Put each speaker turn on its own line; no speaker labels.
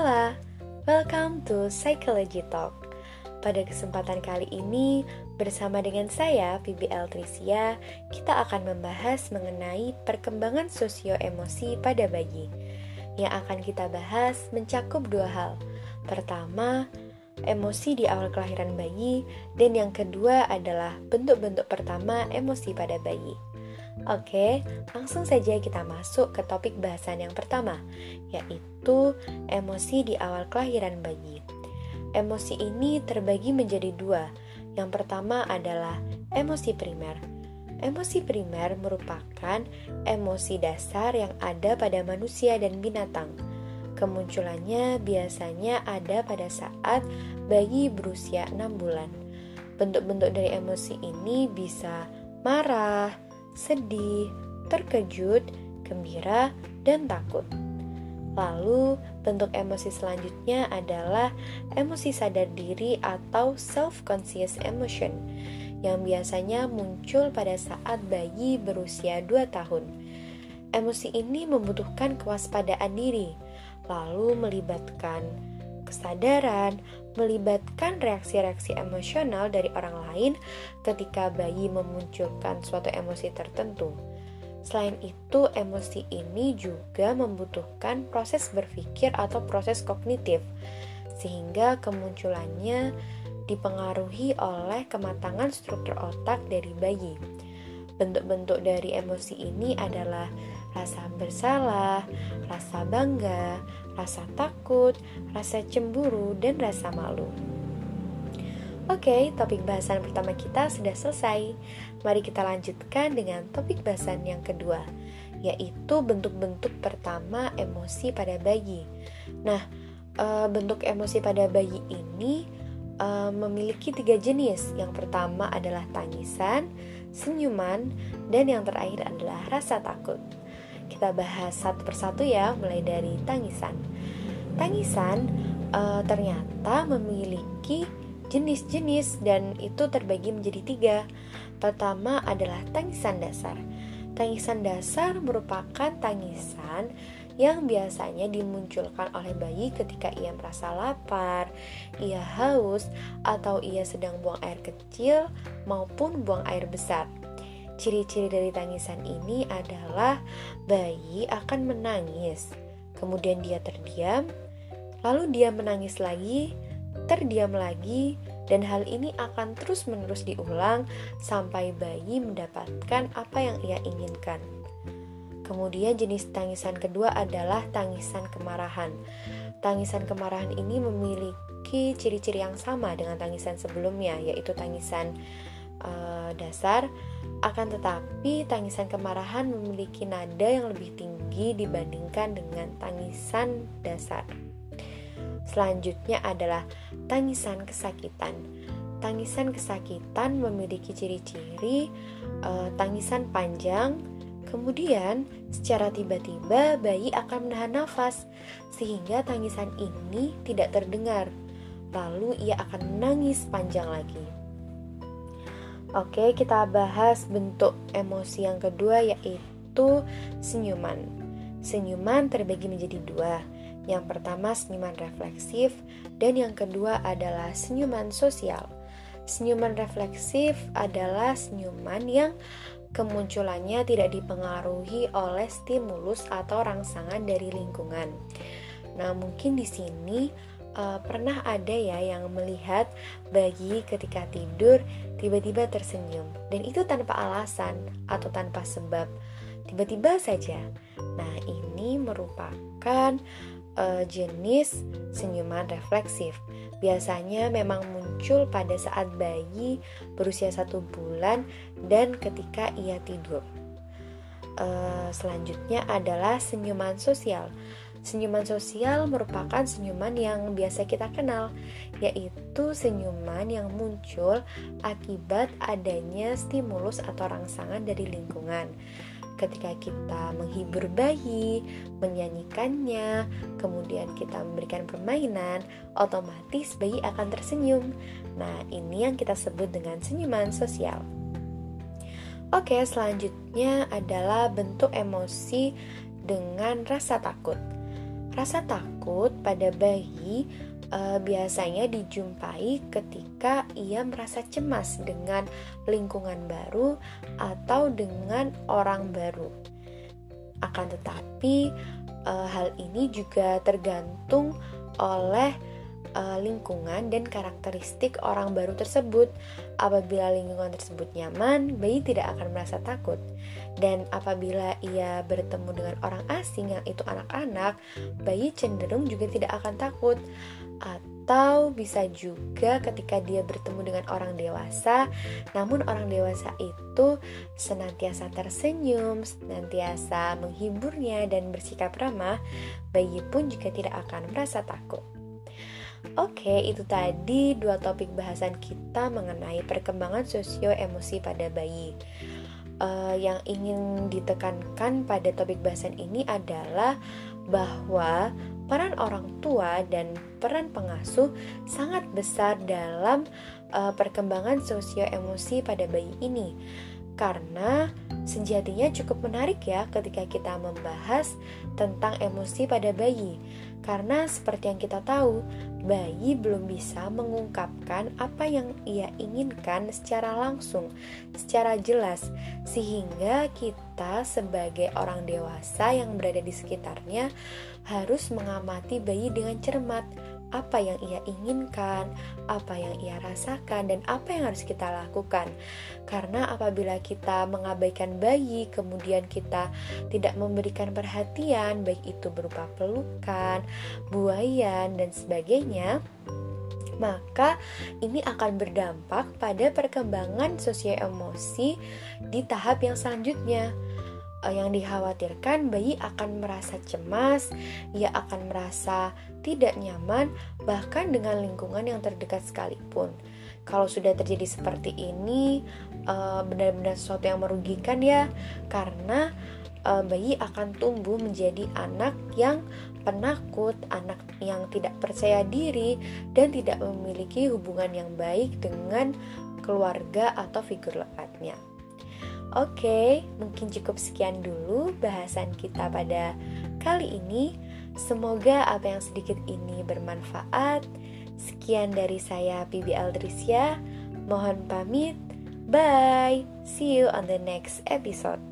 Hola, welcome to Psychology Talk. Pada kesempatan kali ini, bersama dengan saya, PBL Trisia, kita akan membahas mengenai perkembangan sosio-emosi pada bayi. Yang akan kita bahas mencakup dua hal. Pertama, emosi di awal kelahiran bayi, dan yang kedua adalah bentuk-bentuk pertama emosi pada bayi. Oke, langsung saja kita masuk ke topik bahasan yang pertama, yaitu emosi di awal kelahiran bayi. Emosi ini terbagi menjadi dua. Yang pertama adalah emosi primer. Emosi primer merupakan emosi dasar yang ada pada manusia dan binatang. Kemunculannya biasanya ada pada saat bayi berusia 6 bulan. Bentuk-bentuk dari emosi ini bisa marah, sedih, terkejut, gembira, dan takut. Lalu, bentuk emosi selanjutnya adalah emosi sadar diri atau self-conscious emotion yang biasanya muncul pada saat bayi berusia 2 tahun. Emosi ini membutuhkan kewaspadaan diri, lalu melibatkan kesadaran, melibatkan reaksi-reaksi emosional dari orang lain ketika bayi memunculkan suatu emosi tertentu. Selain itu, emosi ini juga membutuhkan proses berpikir atau proses kognitif, sehingga kemunculannya dipengaruhi oleh kematangan struktur otak dari bayi. Bentuk-bentuk dari emosi ini adalah rasa bersalah, rasa bangga, rasa takut, rasa cemburu, dan rasa malu. Oke, topik bahasan pertama kita sudah selesai. Mari kita lanjutkan dengan topik bahasan yang kedua, yaitu bentuk-bentuk pertama emosi pada bayi. Nah, e, bentuk emosi pada bayi ini e, memiliki tiga jenis. Yang pertama adalah tangisan, senyuman, dan yang terakhir adalah rasa takut. Kita bahas satu persatu ya, mulai dari tangisan. Tangisan e, ternyata memiliki jenis-jenis dan itu terbagi menjadi tiga. Pertama adalah tangisan dasar. Tangisan dasar merupakan tangisan yang biasanya dimunculkan oleh bayi ketika ia merasa lapar, ia haus, atau ia sedang buang air kecil maupun buang air besar. Ciri-ciri dari tangisan ini adalah bayi akan menangis, kemudian dia terdiam, lalu dia menangis lagi, terdiam lagi, dan hal ini akan terus-menerus diulang sampai bayi mendapatkan apa yang ia inginkan. Kemudian jenis tangisan kedua adalah tangisan kemarahan. Tangisan kemarahan ini memiliki ciri-ciri yang sama dengan tangisan sebelumnya, yaitu tangisan uh, dasar akan tetapi, tangisan kemarahan memiliki nada yang lebih tinggi dibandingkan dengan tangisan dasar. Selanjutnya adalah tangisan kesakitan. Tangisan kesakitan memiliki ciri-ciri uh, tangisan panjang, kemudian secara tiba-tiba bayi akan menahan nafas sehingga tangisan ini tidak terdengar. Lalu ia akan menangis panjang lagi. Oke, kita bahas bentuk emosi yang kedua yaitu senyuman. Senyuman terbagi menjadi dua. Yang pertama senyuman refleksif dan yang kedua adalah senyuman sosial. Senyuman refleksif adalah senyuman yang kemunculannya tidak dipengaruhi oleh stimulus atau rangsangan dari lingkungan. Nah, mungkin di sini uh, pernah ada ya yang melihat bayi ketika tidur tiba-tiba tersenyum dan itu tanpa alasan atau tanpa sebab tiba-tiba saja. Nah, ini merupakan uh, jenis senyuman refleksif. Biasanya memang muncul pada saat bayi berusia satu bulan dan ketika ia tidur. Uh, selanjutnya adalah senyuman sosial. Senyuman sosial merupakan senyuman yang biasa kita kenal, yaitu senyuman yang muncul akibat adanya stimulus atau rangsangan dari lingkungan. Ketika kita menghibur bayi, menyanyikannya, kemudian kita memberikan permainan, otomatis bayi akan tersenyum. Nah, ini yang kita sebut dengan senyuman sosial. Oke, selanjutnya adalah bentuk emosi dengan rasa takut. Rasa takut pada bayi uh, biasanya dijumpai ketika ia merasa cemas dengan lingkungan baru atau dengan orang baru. Akan tetapi, uh, hal ini juga tergantung oleh uh, lingkungan dan karakteristik orang baru tersebut. Apabila lingkungan tersebut nyaman, bayi tidak akan merasa takut. Dan apabila ia bertemu dengan orang asing yang itu anak-anak, bayi cenderung juga tidak akan takut atau bisa juga ketika dia bertemu dengan orang dewasa, namun orang dewasa itu senantiasa tersenyum, senantiasa menghiburnya dan bersikap ramah, bayi pun juga tidak akan merasa takut. Oke, itu tadi dua topik bahasan kita mengenai perkembangan sosio emosi pada bayi. Uh, yang ingin ditekankan pada topik bahasan ini adalah bahwa peran orang tua dan peran pengasuh sangat besar dalam uh, perkembangan sosio emosi pada bayi ini. Karena sejatinya cukup menarik ya ketika kita membahas tentang emosi pada bayi. Karena seperti yang kita tahu, bayi belum bisa mengungkapkan apa yang ia inginkan secara langsung, secara jelas, sehingga kita sebagai orang dewasa yang berada di sekitarnya harus mengamati bayi dengan cermat apa yang ia inginkan, apa yang ia rasakan, dan apa yang harus kita lakukan. Karena apabila kita mengabaikan bayi, kemudian kita tidak memberikan perhatian, baik itu berupa pelukan, buayan, dan sebagainya, maka ini akan berdampak pada perkembangan sosial emosi di tahap yang selanjutnya yang dikhawatirkan bayi akan merasa cemas, ia akan merasa tidak nyaman, bahkan dengan lingkungan yang terdekat sekalipun. Kalau sudah terjadi seperti ini, eh, benar-benar sesuatu yang merugikan ya, karena eh, bayi akan tumbuh menjadi anak yang penakut, anak yang tidak percaya diri, dan tidak memiliki hubungan yang baik dengan keluarga atau figur lekatnya. Oke, mungkin cukup sekian dulu bahasan kita pada kali ini. Semoga apa yang sedikit ini bermanfaat. Sekian dari saya PBL Trisya. Mohon pamit. Bye. See you on the next episode.